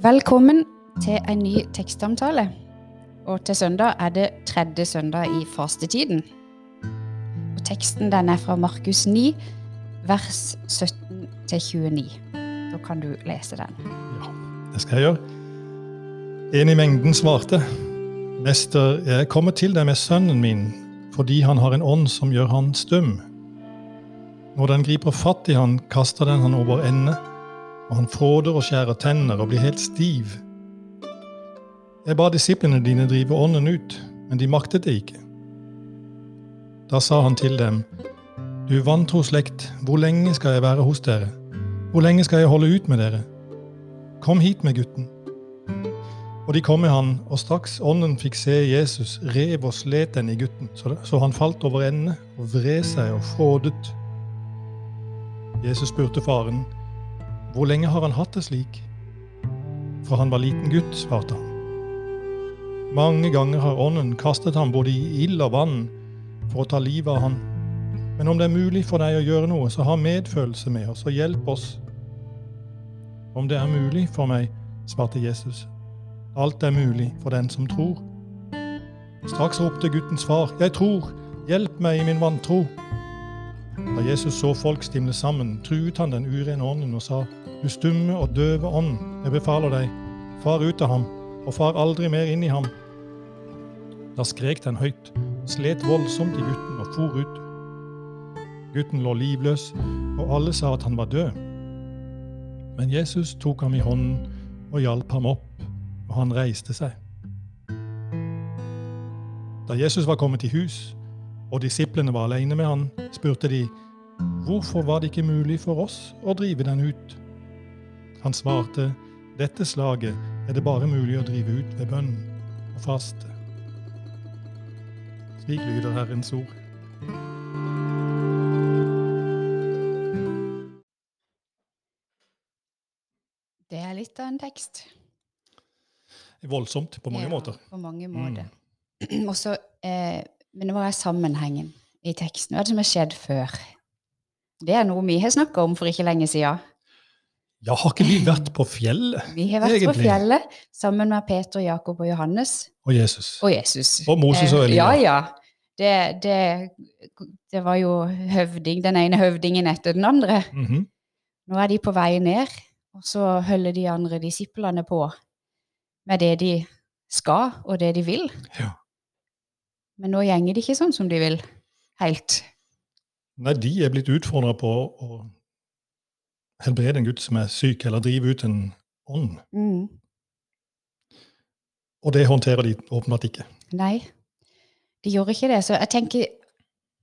Velkommen til en ny tekstsamtale. Og til søndag er det tredje søndag i fastetiden. Og teksten den er fra Markus 9, vers 17-29. Da kan du lese den. Ja, det skal jeg gjøre. En i mengden svarte, Mester, jeg kommer til deg med sønnen min, fordi han har en ånd som gjør han stum. Når den griper fatt i han, kaster den han over ende, og han fråder og skjærer tenner og blir helt stiv. Jeg ba disiplene dine drive ånden ut, men de maktet det ikke. Da sa han til dem, Du vantro slekt, hvor lenge skal jeg være hos dere? Hvor lenge skal jeg holde ut med dere? Kom hit med gutten. Og de kom med han, og straks ånden fikk se Jesus, rev og slet den i gutten, så, han falt over ende og vred seg og frådet. Jesus spurte faren, hvor lenge har han hatt det slik? Fra han var liten gutt, svarte han. Mange ganger har ånden kastet ham både i ild og vann for å ta livet av han. Men om det er mulig for deg å gjøre noe, så ha medfølelse med oss og hjelp oss. Om det er mulig for meg, svarte Jesus. Alt er mulig for den som tror. Straks ropte guttens far, Jeg tror, hjelp meg i min vantro. Da Jesus så folk stimle sammen, truet han den urene ånden og sa, Du stumme og døve ånd, jeg befaler deg, far ut av ham, og far aldri mer inn i ham. Da skrek den høyt, slet voldsomt i gutten og for ut. Gutten lå livløs, og alle sa at han var død. Men Jesus tok ham i hånden og hjalp ham opp, og han reiste seg. Da Jesus var kommet i hus, og disiplene var alene med han, spurte de, hvorfor var det ikke mulig for oss å drive den ut? Han svarte, dette slaget er det bare mulig å drive ut ved bønn og faste. Slik lyder Herrens ord. Det er litt av en tekst. Voldsomt på mange Ja, måter. På mange måter. Mm. Også, eh, men hva er sammenhengen i teksten? Hva er det som har skjedd før? Det er noe vi har snakka om for ikke lenge siden. Ja, har ikke vi vært på fjellet? Vi har vært på fjellet sammen med Peter, Jakob og Johannes Og Jesus. og Jesus. Og Moses og Eh, Elia. Ja, ja. Det, det, det var jo høvding, den ene høvdingen etter den andre. Mhm. Nå er de på vei ned, og så holder de andre disiplene på med det de skal, og det de vil. Ja. Men nå gjenger det ikke sånn som de vil, helt. Nei, de er blitt utfordra på å helbrede en gutt som er syk, eller drive ut en ånd. Mm. Og det håndterer de åpenbart ikke. Nei, de gjør ikke det. Så jeg tenker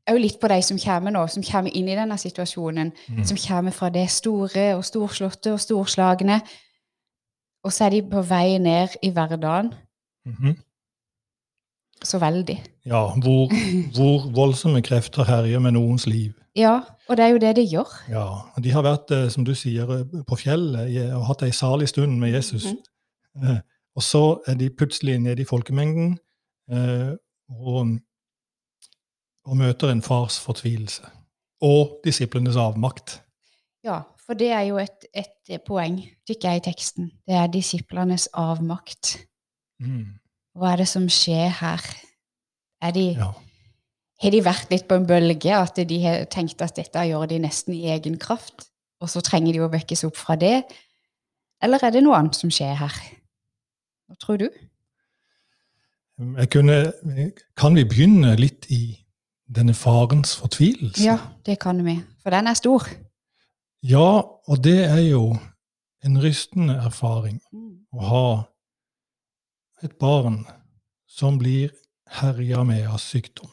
òg litt på de som kommer nå, som kommer inn i denne situasjonen. Mm. Som kommer fra det store og storslåtte og storslagne. Og så er de på vei ned i hverdagen Mhm. Så veldig. Ja, hvor, hvor voldsomme krefter herjer med noens liv. Ja, og det er jo det de gjør. Ja, og De har vært, eh, som du sier, eh, på fjellet og hatt ei salig stund med Jesus. Mm. Og så er de plutselig nede i folkemengden og, og møter en fars fortvilelse. Og disiplenes avmakt. Ja, for det er jo et, et poeng, tykker jeg, i teksten. Det er disiplenes avmakt. Mm. Hva er det som skjer her? Er de, Ja. Har de vært litt på en bølge, at de har tenkt at dette gjør de nesten i egen kraft, og så trenger de å vekkes opp fra det? Eller er det noe annet som skjer her? Hva tror du? Jeg kunne, kan vi begynne litt i denne farens fortvilelse? Ja, det kan vi. For den er stor. Ja, og det er jo en rystende erfaring å ha et barn som blir herja med av sykdom.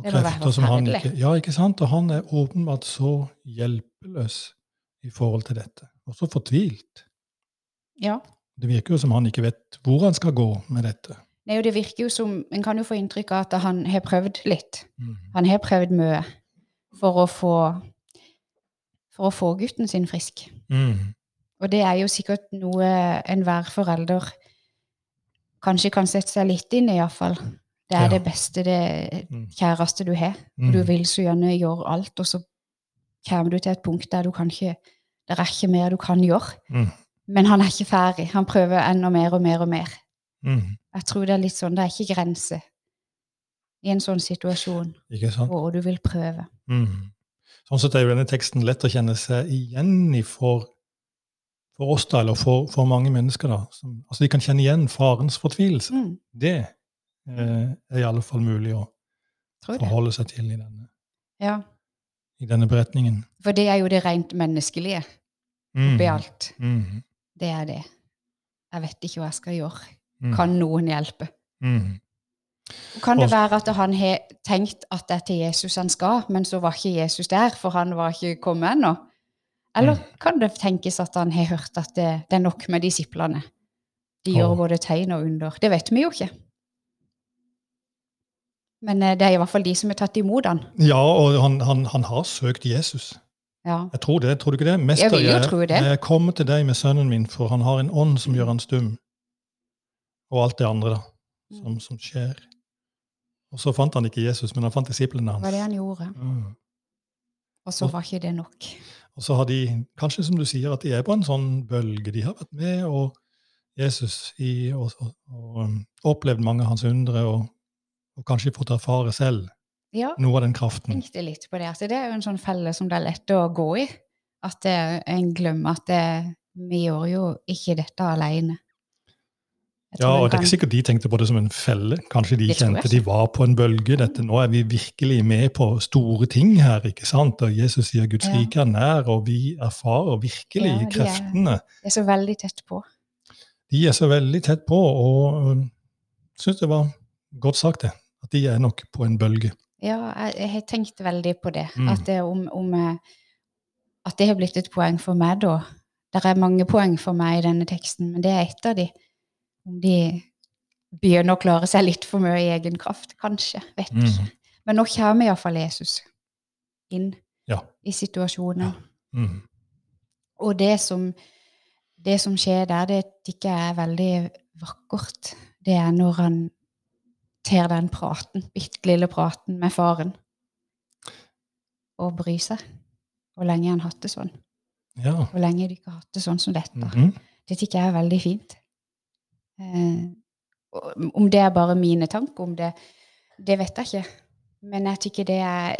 Og krefter som han ikke Ja, ikke sant? Og han er åpenbart så hjelpeløs i forhold til dette. Og så fortvilt. Ja. Det virker jo som han ikke vet hvor han skal gå med dette. Nei, og det virker jo som, En kan jo få inntrykk av at han har prøvd litt. Mm. Han har prøvd mye for å få, for å få gutten sin frisk. Mm. Og det er jo sikkert noe enhver forelder kanskje kan sette seg litt inn i, iallfall. Det er Ja. det beste, det Mm. kjæreste du har. Mm. Du vil så gjerne gjøre alt, og så kommer du til et punkt der du kan ikke Det er ikke mer du kan gjøre. Mm. Men han er ikke ferdig. Han prøver enda mer og mer og mer. Mm. Jeg tror det er litt sånn, det er ikke grense i en sånn situasjon hvor du vil prøve. Mm. Sånn sett er jo denne teksten lett å kjenne seg igjen i for, for oss, da, eller for, for mange mennesker. da. Som, altså De kan kjenne igjen farens fortvilelse. Mm, Det eh, er i alle fall mulig å forholde seg til i denne, Ja. i denne beretningen. For det er jo det rent menneskelige Mm. oppi alt. Mm. Det er det. Jeg vet ikke hva jeg skal gjøre. Mm. Kan noen hjelpe? Mm. Kan det være at han har tenkt at det er til Jesus han skal, men så var ikke Jesus der, for han var ikke kommet ennå? Eller Mm. kan det tenkes at han har hørt at det, det er nok med disiplene? De gjør både tegn og under. Det vet vi jo ikke. Men eh, det er i hvert fall de som har tatt imot han. Ja, og han, han, han har søkt Jesus. Ja. Jeg tror det. Tror du ikke det? Mester, Jeg vil jo tro det. jeg kommer til deg med sønnen min, for han har en ånd som gjør han stum. Og alt det andre da, som, som skjer. Og så fant han ikke Jesus, men han fant disiplene hans. Det var det han gjorde. Mm. Og så var ikke det nok. Og så har de, kanskje som du sier, at de er på en sånn bølge. De har vært med og Jesus i, og, og, og opplevd mange av hans undre, og, og kanskje fått erfare selv Ja, noe av den kraften. tenkte litt på det. At det er jo en sånn felle som det er lett å gå i. At det, en glemmer at det, vi gjør jo ikke dette alene. Ja, og det er ikke sikkert de tenkte på det som en felle. Kanskje de kjente de var på en bølge. Dette, nå er vi virkelig med på store ting her. ikke sant? Og Jesus sier Guds Ja. rike er nær, og vi erfarer virkelig Ja, de kreftene. De er så veldig tett på. De er så veldig tett på, og øh, syns det var godt sagt, det. At de er nok på en bølge. Ja, jeg, jeg har tenkt veldig på det. Mm. At, det om, om, eh, at det har blitt et poeng for meg da. Det er mange poeng for meg i denne teksten, men det er ett av de. Om de begynner å klare seg litt for mye i egen kraft, kanskje. Vet Mm. Men nå kommer iallfall Jesus inn Ja. i situasjonen. Mm. Og det som, det som skjer der, det jeg er veldig vakkert. Det er når han ter den praten, bitte lille praten med faren, og bryr seg. Hvor lenge har han hatt det sånn? Ja. Hvor lenge har de ikke hatt det sånn som dette? Mhm. Det tykker jeg er veldig fint. Eh, om det er bare mine tanker om det, det vet jeg ikke. Men jeg tykker det er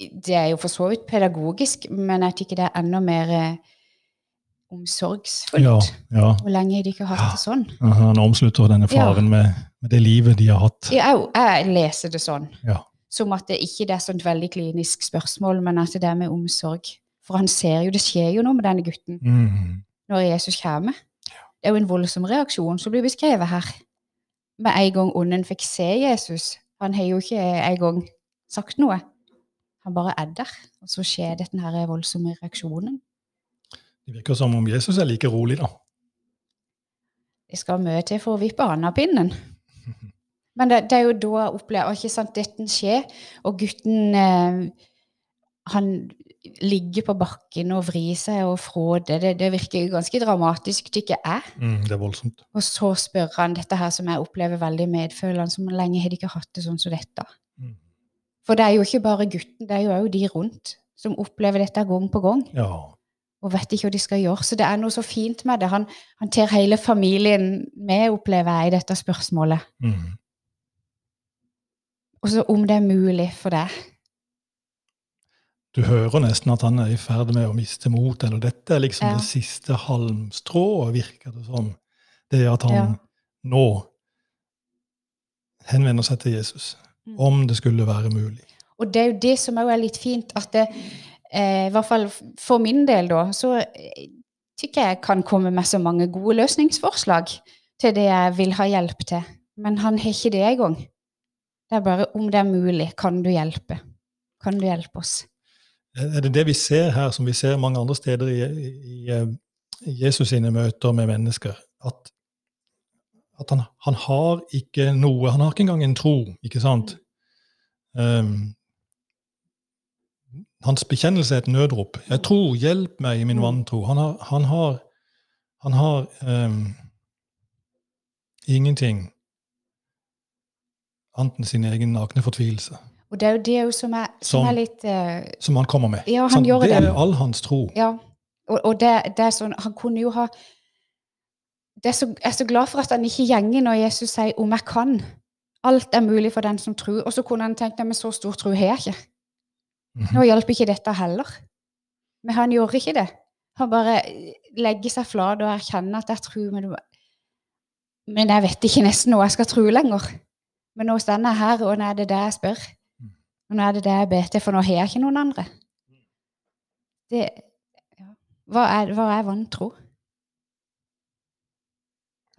Det er jo for så vidt pedagogisk, men jeg tykker det er enda mer eh, omsorgsfullt. ja, ja. Hvor lenge har de ikke hatt det sånn? Ja, Han omslutter denne faren med, med det livet de har hatt. Jeg, jeg leser det sånn. Ja. Som at det ikke er et sånt veldig klinisk spørsmål, men at det er med omsorg. For han ser jo, det skjer jo noe med denne gutten Mm. når Jesus kommer. Det er jo en voldsom reaksjon som blir beskrevet her. Med en gang ånden fikk se Jesus. Han har jo ikke en gang sagt noe. Han bare er der. Og så skjer denne voldsomme reaksjonen. Det virker som om Jesus er like rolig, da. Det skal mye til for å vippe han av pinnen. Men det, det er jo da jeg opplever ikke sant, dette skjer, og gutten eh, han ligger på bakken og vri seg og fråde. Det, det virker ganske dramatisk, tykker jeg. Mm, det er voldsomt. Og så spør han dette her som jeg opplever veldig medfølende, som lenge har de ikke hatt det sånn som dette? Mm. For det er jo ikke bare gutten, det er jo òg de rundt som opplever dette gang på gang, Ja. og vet ikke hva de skal gjøre. Så det er noe så fint med det. Han, han tar hele familien med, opplever jeg, i dette spørsmålet. Mm. Og så om det er mulig for deg. Du hører nesten at han er i ferd med å miste mot, eller dette er liksom Ja. det siste halmstrået, virker det som. Det at han Ja. nå henvender seg til Jesus, Mm. om det skulle være mulig. Og det er jo det som òg er litt fint, at det, eh, i hvert fall for min del, da, så eh, tykker jeg kan komme med så mange gode løsningsforslag til det jeg vil ha hjelp til. Men han har ikke det engang. Det er bare om det er mulig, kan du hjelpe? Kan du hjelpe oss? Er det det vi ser her, som vi ser mange andre steder i, i, i Jesus sine møter med mennesker? At, at han, han har ikke noe Han har ikke engang en tro, ikke sant? Um, hans bekjennelse er et nødrop. 'Jeg tror, hjelp meg i min Mm. vantro'. Han har, han har, han har um, ingenting annet enn sin egen nakne fortvilelse, Og det er jo det som er, som Som- er litt uh, som han kommer med. Ja, han sånn, det det. er all hans tro. Ja. Og, og det, det, er sånn Han kunne jo ha det er så, Jeg er så glad for at han ikke gjenger når Jesus sier 'om jeg kan'. Alt er mulig for den som tror. Og så kunne han tenkt men så stor tro har jeg ikke. Mhm. Nå hjelper ikke dette heller. Men han gjorde ikke det. Han bare legger seg flat og erkjenner at jeg tror, men, men jeg vet ikke nesten hva jeg skal tro lenger. Men nå står jeg her, og nå er det det jeg spør. Og nå er det det jeg ber til, for nå har jeg ikke noen andre. Det, ja. Hva er, hva er vantro?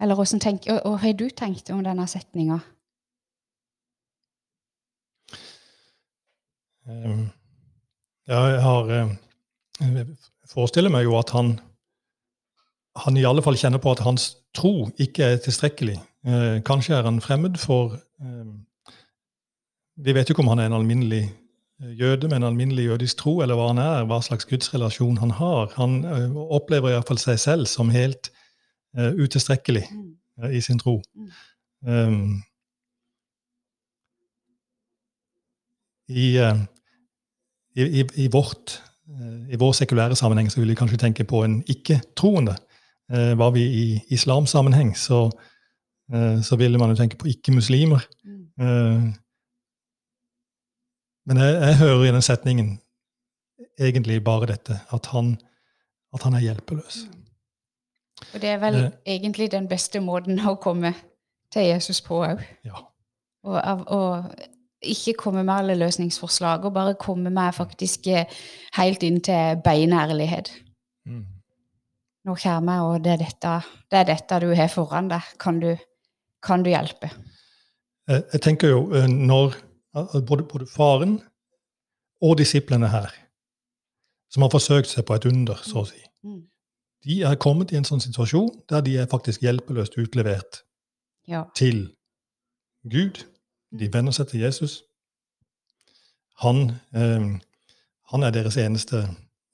Eller hvordan tenker, og, og har du tenkt om denne setninga? Um, ja, jeg har um, Jeg forestiller meg jo at han han i alle fall kjenner på at hans tro ikke er tilstrekkelig. Eh, kanskje er han fremmed for eh, Vi vet jo ikke om han er en alminnelig eh, jøde med en alminnelig jødisk tro, eller hva han er, hva slags gudsrelasjon han har. Han eh, opplever iallfall seg selv som helt eh, utilstrekkelig eh, i sin tro. Um, i, eh, i, i, vårt, I vår sekulære sammenheng så vil vi kanskje tenke på en ikke-troende. Var vi i islamsammenheng, så, så ville man jo tenke på ikke-muslimer. Eh, men jeg, jeg, hører i den setningen egentlig bare dette, at han, at han er hjelpeløs. Og det er vel eh, egentlig den beste måten å komme til Jesus på òg. Ja. Og, og, ikke komme med alle løsningsforslag, og bare komme med faktisk eh, helt inn til beinærlighet. Mm. Nå kommer jeg, og det er, dette, det er dette du har foran deg. Kan du, kan du hjelpe? Jeg, jeg tenker jo eh, når både, både, faren og disiplene her, som har forsøkt seg på et under, så å si, mm. de er kommet i en sånn situasjon der de er faktisk hjelpeløst utlevert ja. til Gud de venner seg til Jesus. Han, eh, han er deres eneste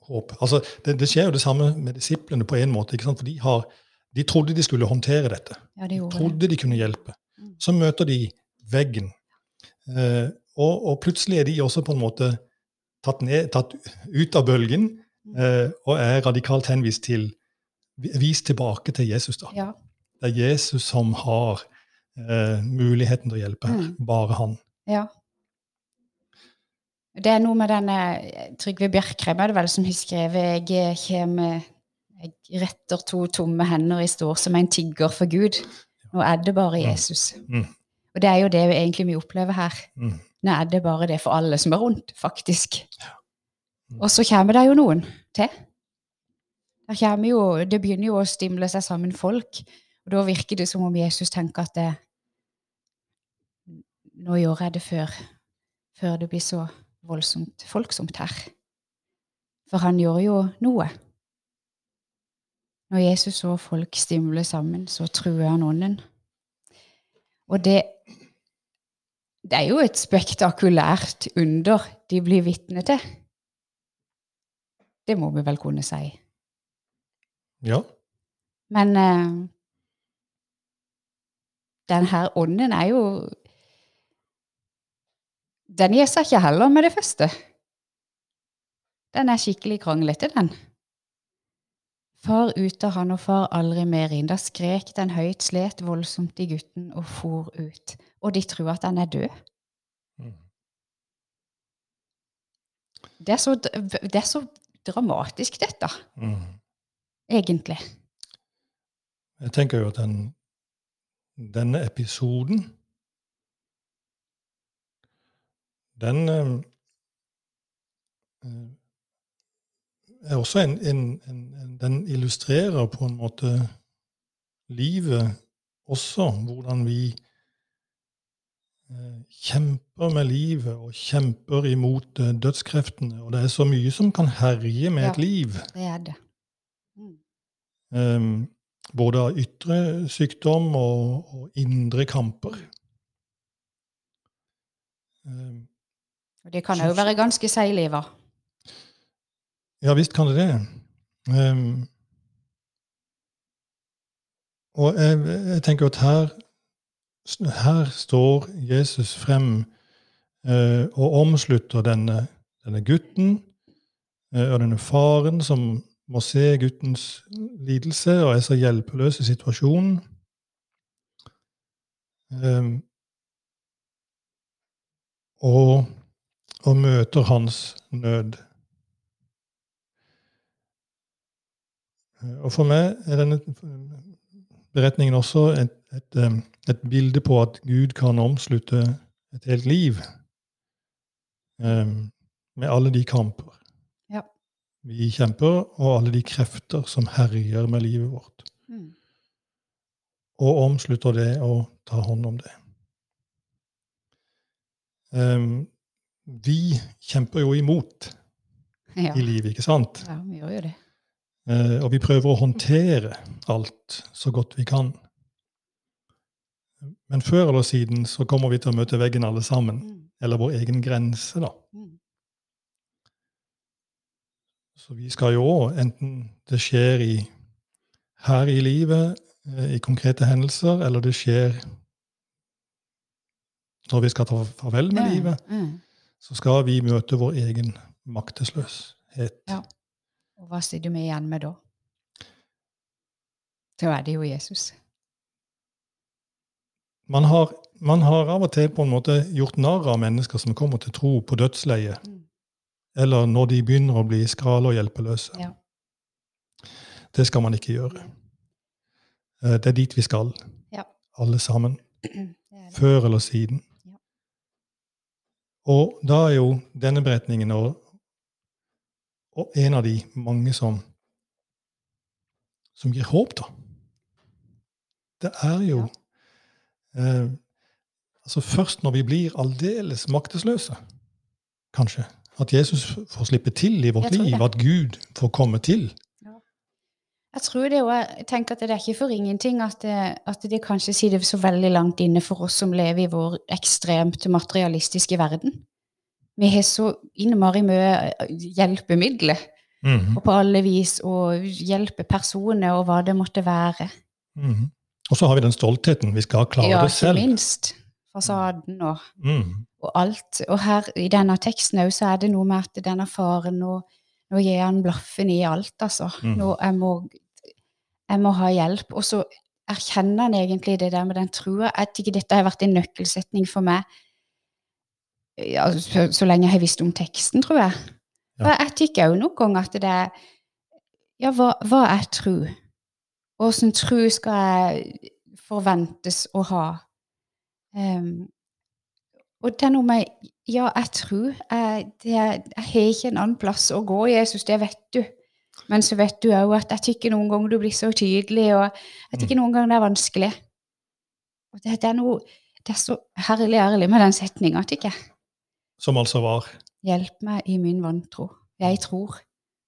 håp. Altså, det, det, skjer jo det samme med disiplene på en måte. For de, har, de, trodde de skulle håndtere dette. Ja, de, de trodde de kunne hjelpe. Mm. Så møter de veggen. Eh, og, og, plutselig er de også på en måte tatt, ned, tatt ut av bølgen mm. eh, og er radikalt henvist til Vist tilbake til Jesus. da. Ja. Det er Jesus som har eh, muligheten til å hjelpe her. Mm. Bare han. Ja. Det er noe med denne Trygve Bjerkreim er det vel som har skrevet jeg kommer jeg retter to tomme hender i står som en tigger for Gud. Nå er det bare Jesus. Mm. Og det er jo det vi egentlig vi opplever her. Mm. Nå er det bare det for alle som er rundt, faktisk. Ja. Mm. Og så kommer det jo noen til. Jo, det begynner jo å stimle seg sammen folk. Og da virker det som om Jesus tenker at det, nå gjør jeg det før, før det blir så voldsomt folksomt her. For han gjør jo noe. Når Jesus så folk stimle sammen, så truer han ånden. Og det, det er jo et spektakulært under de blir vitne til. Det må vi vel kunne si. Ja. Men uh, den her ånden er jo den gir seg ikke heller med det første. Den er skikkelig kranglete, den. Far ut av han og far aldri mer inn. Da skrek den høyt, slet voldsomt i gutten og for ut. Og de tror at han er død. Mm. Det, er så, det, er så, dramatisk, dette. Mm. Egentlig. Jeg tenker jo at den, denne episoden den eh, er også en, en, en, Den illustrerer på en måte livet også. Hvordan vi kjemper med livet og kjemper imot dødskreftene. Og det er så mye som kan herje med ja, et liv. Det er det. Mm. Um, både av ytre sykdom og, og indre kamper. Um, og det kan òg være ganske seigliver. Ja visst kan det det. Um, og jeg, jeg, tenker at her, her står Jesus frem eh, og omslutter denne, denne gutten eh, og denne faren som må se guttens lidelse og er så hjelpeløs i situasjonen. Eh, og, og møter hans nød. Og for meg er denne beretningen også et, et, et, bilde på at Gud kan omslutte et helt liv um, med alle de kamper ja. vi kjemper, og alle de krefter som herjer med livet vårt. Mm. Og omslutter det og tar hånd om det. Um, vi kjemper jo imot Ja. i livet, ikke sant? ja, vi gjør jo det. Eh, og vi prøver å håndtere alt så godt vi kan. Men før eller siden så kommer vi til å møte veggen alle sammen. Mm. Eller vår egen grense, da. Mm. Så vi skal jo òg, enten det skjer i, her i livet, eh, i konkrete hendelser, eller det skjer når vi skal ta farvel med Ja, livet, mm. så skal vi møte vår egen maktesløshet. Ja. Og hva sitter vi igjen med da? Så er det jo Jesus. Man har, man har av og til på en måte gjort narr av mennesker som kommer til tro på dødsleiet, Mm. eller når de begynner å bli skrale og hjelpeløse. Ja. Det skal man ikke gjøre. Eh, Det er dit vi skal, Ja. alle sammen. Det det. Før eller siden. Ja. Og da er jo denne beretningen og, og en av de mange som, som gir håp, da. Det er jo eh, altså Først når vi blir aldeles maktesløse, kanskje, at Jesus får slippe til i vårt liv, at Gud får komme til. Jeg tror det er, jeg tenker at det er ikke for ingenting at det, at det kanskje sitter så veldig langt inne for oss som lever i vår ekstremt materialistiske verden. Vi har så innmari mye hjelpemidler, Mhm. og på alle vis, og hjelpe personer og hva det måtte være. Mhm. Og så har vi den stoltheten. Vi skal klare ja, det ikke minst. Fasaden og, Mhm. og alt. Og her i denne teksten òg så er det noe med at denne faren nå, nå gir han blaffen i alt, altså. Mhm. Nå, jeg må, jeg må ha hjelp. Og så erkjenner han egentlig det der med den trua. Jeg tenker dette har vært en nøkkelsetning for meg ja, så, så lenge jeg har visst om teksten, tror jeg. Ja. Jeg tykker òg noen ganger at det er Ja, hva, hva er tru? Åssen tru skal jeg forventes å ha? Um, og det er noe med Ja, jeg tror jeg, det jeg har ikke en annen plass å gå, Jesus, det vet du. Men så vet du òg at jeg tykker noen ganger du blir så tydelig, og jeg tykker noen ganger det er vanskelig. Og det, det er noe Det er så herlig ærlig med den setninga, tykker jeg. Som altså var Hjelp meg i min vantro. Jeg tror.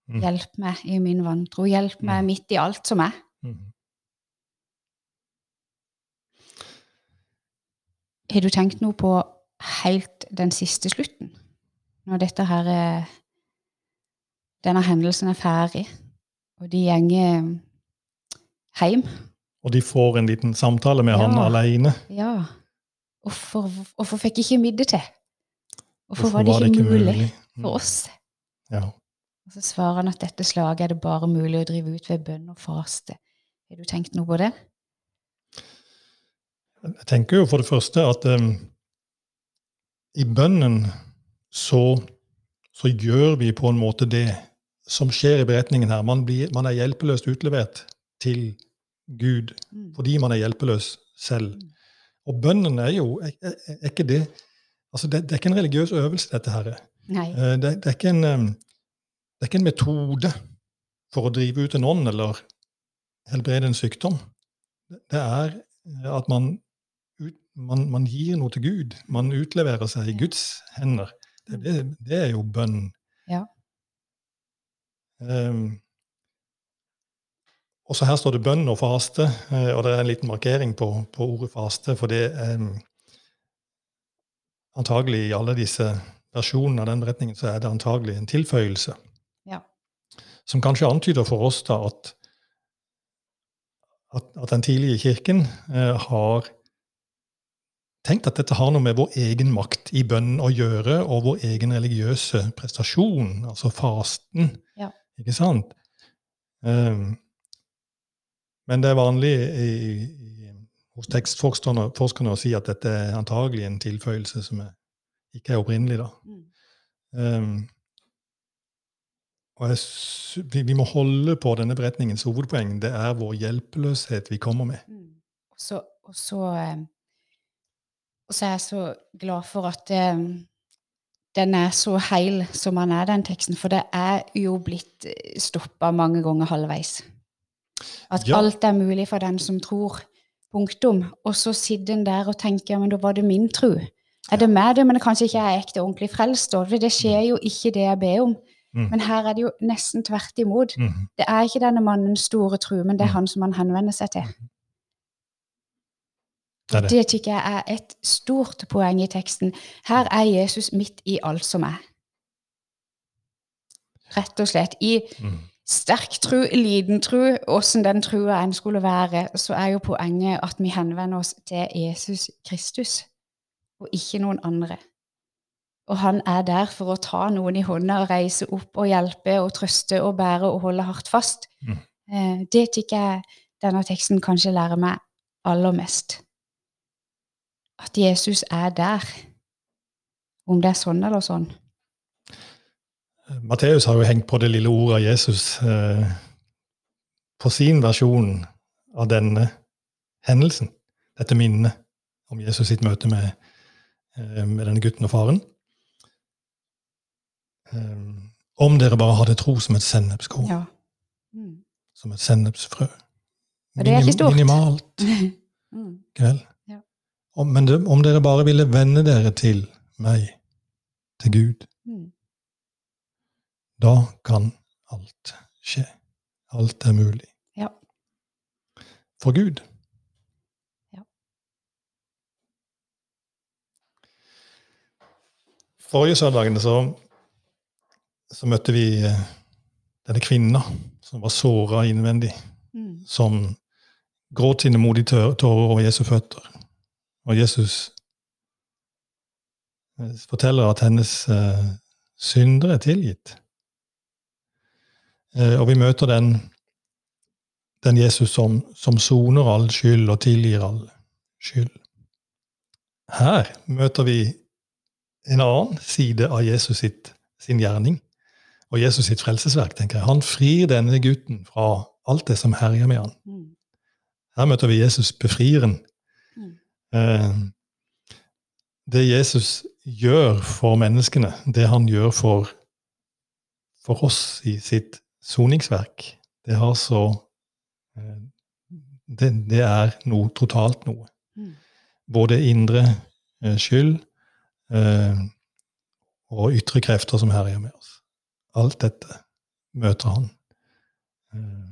Mm. Hjelp meg i min vantro. Hjelp meg Mm. midt i alt som er. Mm. Har du tenkt noe på helt den siste slutten? Når dette her er Denne hendelsen er ferdig, og de gjenger hjem? Og de får en liten samtale med han aleine? alene. Ja. Hvorfor, hvorfor fikk ikke middag til? Hvorfor, var det ikke mulig, mulig for oss? Ja. Og så svarer han at dette slaget er det bare mulig å drive ut ved bønn og faste. Har du tenkt noe på det? Jeg tenker jo for det første at um, i bønnen så, så gjør vi på en måte det som skjer i beretningen her. Man, blir, man er hjelpeløst utlevert til Gud Mm. fordi man er hjelpeløs selv. Mm. Og bønnen er jo er, er ikke det altså det, det er ikke en religiøs øvelse, dette her. Eh, Det, det, er ikke en, um, det er ikke en metode for å drive ut en ånd eller helbrede en sykdom. Det er eh, at man, ut, man, man gir noe til Gud. Man utleverer seg i Guds hender. Det, det, det er jo bønn. Ja. Um, også her står det bønn og faste, eh, og det er en liten markering på, på ordet faste, for det er antagelig i alle disse versjonene av den beretningen så er det antagelig en tilføyelse. Ja. Som kanskje antyder for oss da at, at, at den tidlige kirken eh, har tenkt at dette har noe med vår egen makt i bønnen å gjøre, og vår egen religiøse prestasjon, altså fasten. Ja. Ikke sant? Um, men det er vanlig i, i, hos tekstforskerne å si at dette er antagelig en tilføyelse som er, ikke er opprinnelig. Um, og jeg, vi, vi, må holde på denne beretningens hovedpoeng. Det er vår hjelpeløshet vi kommer med. Mm. Og, så, og, så, og, så, er jeg så glad for at um, den er så heil som han er, den teksten. For det er jo blitt stoppa mange ganger halvveis. At ja. alt er mulig for den som tror. Punktum. Og så sitter en der og tenker men da var det min tro. Er det med det, men det kanskje ikke er ekte ordentlig frelst? For det skjer jo ikke det jeg ber om. Mm. Men her er det jo nesten tvert imot. Mm. Det er ikke denne mannens store tro, men det er mm. han som han henvender seg til. Det, det. det tykker jeg er et stort poeng i teksten. Her er Jesus midt i alt som er. Rett og slett. I mm. Sterk tro, liten tro, åssen den trua en skulle være, så er jo poenget at vi henvender oss til Jesus Kristus, og ikke noen andre. Og han er der for å ta noen i hånda og reise opp og hjelpe og trøste og bære og holde hardt fast. Mm. Eh, det tykker jeg denne teksten kanskje lærer meg aller mest. At Jesus er der. Om det er sånn eller sånn. Matteus har jo hengt på det lille ordet av Jesus eh, på sin versjon av denne hendelsen. Dette minnet om Jesus sitt møte med, eh, med denne gutten og faren. Eh, om dere bare hadde tro som et sennepskorn. Ja. Mm. Som et sennepsfrø. det er ikke stort. Minimalt. mm. Vel? Ja. Om, men det, om dere bare ville vende dere til meg, til Gud, mm. Da kan alt skje. Alt er mulig. Ja. For Gud. Ja. Forrige søndag så så møtte vi eh, denne kvinna som var såra innvendig. Mm. Som gråt sine modige tårer over Jesu føtter. Og Jesus eh, forteller at hennes uh, synder er tilgitt. Uh, og vi møter den, den Jesus som, som soner all skyld og tilgir all skyld. Her møter vi en annen side av Jesus sitt, sin gjerning og Jesus sitt frelsesverk. tenker jeg. Han frir denne gutten fra alt det som herjer med han. Mm. Her møter vi Jesus befrieren. Mm. Eh, det Jesus gjør for menneskene, det han gjør for, for oss i sitt soningsverk, det har så eh, det, det, er noe totalt noe. Mm. Både indre eh, skyld og ytre krefter som herjer med oss. Alt dette møter han. Eh,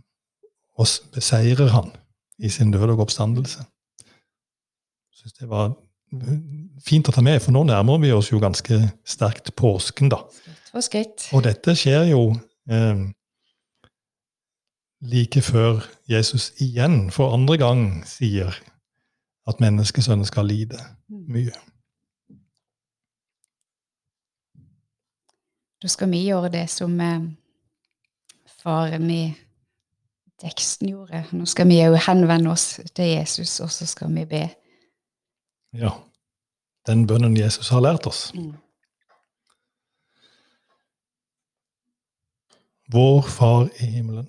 og beseirer han i sin død og oppstandelse. Jeg syns det var fint å ta med, for nå nærmer vi oss jo ganske sterkt påsken, da. Skritt for skritt. Og dette skjer jo eh, like før Jesus igjen for andre gang sier at menneskesønnen skal lide mm. mye. Da skal vi gjøre det som eh, faren i teksten gjorde. Nå skal vi òg henvende oss til Jesus, og så skal vi be. Ja. Den bønnen Jesus har lært oss. Mm. Vår Far i himmelen.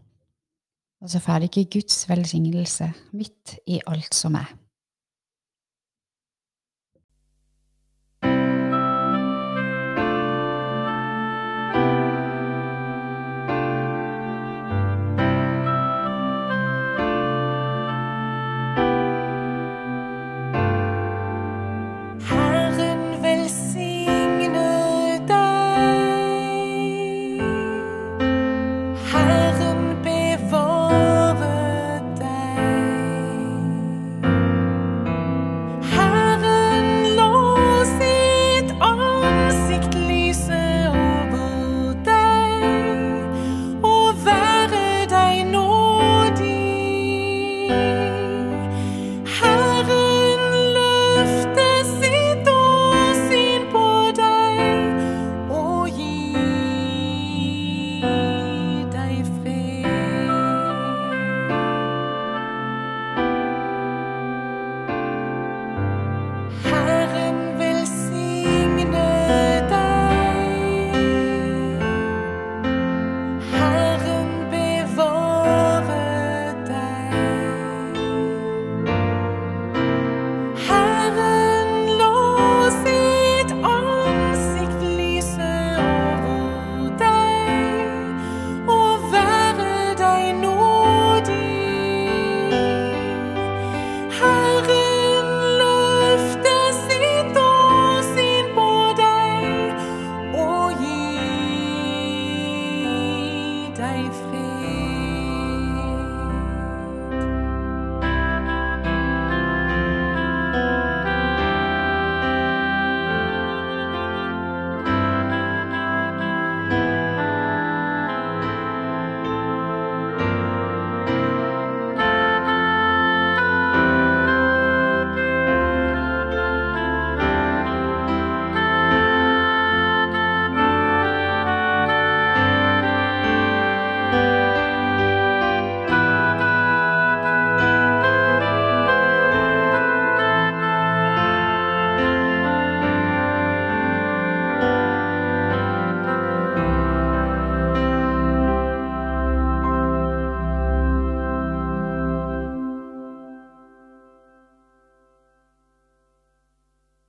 og så får jeg ikke Guds velsignelse midt i alt som er.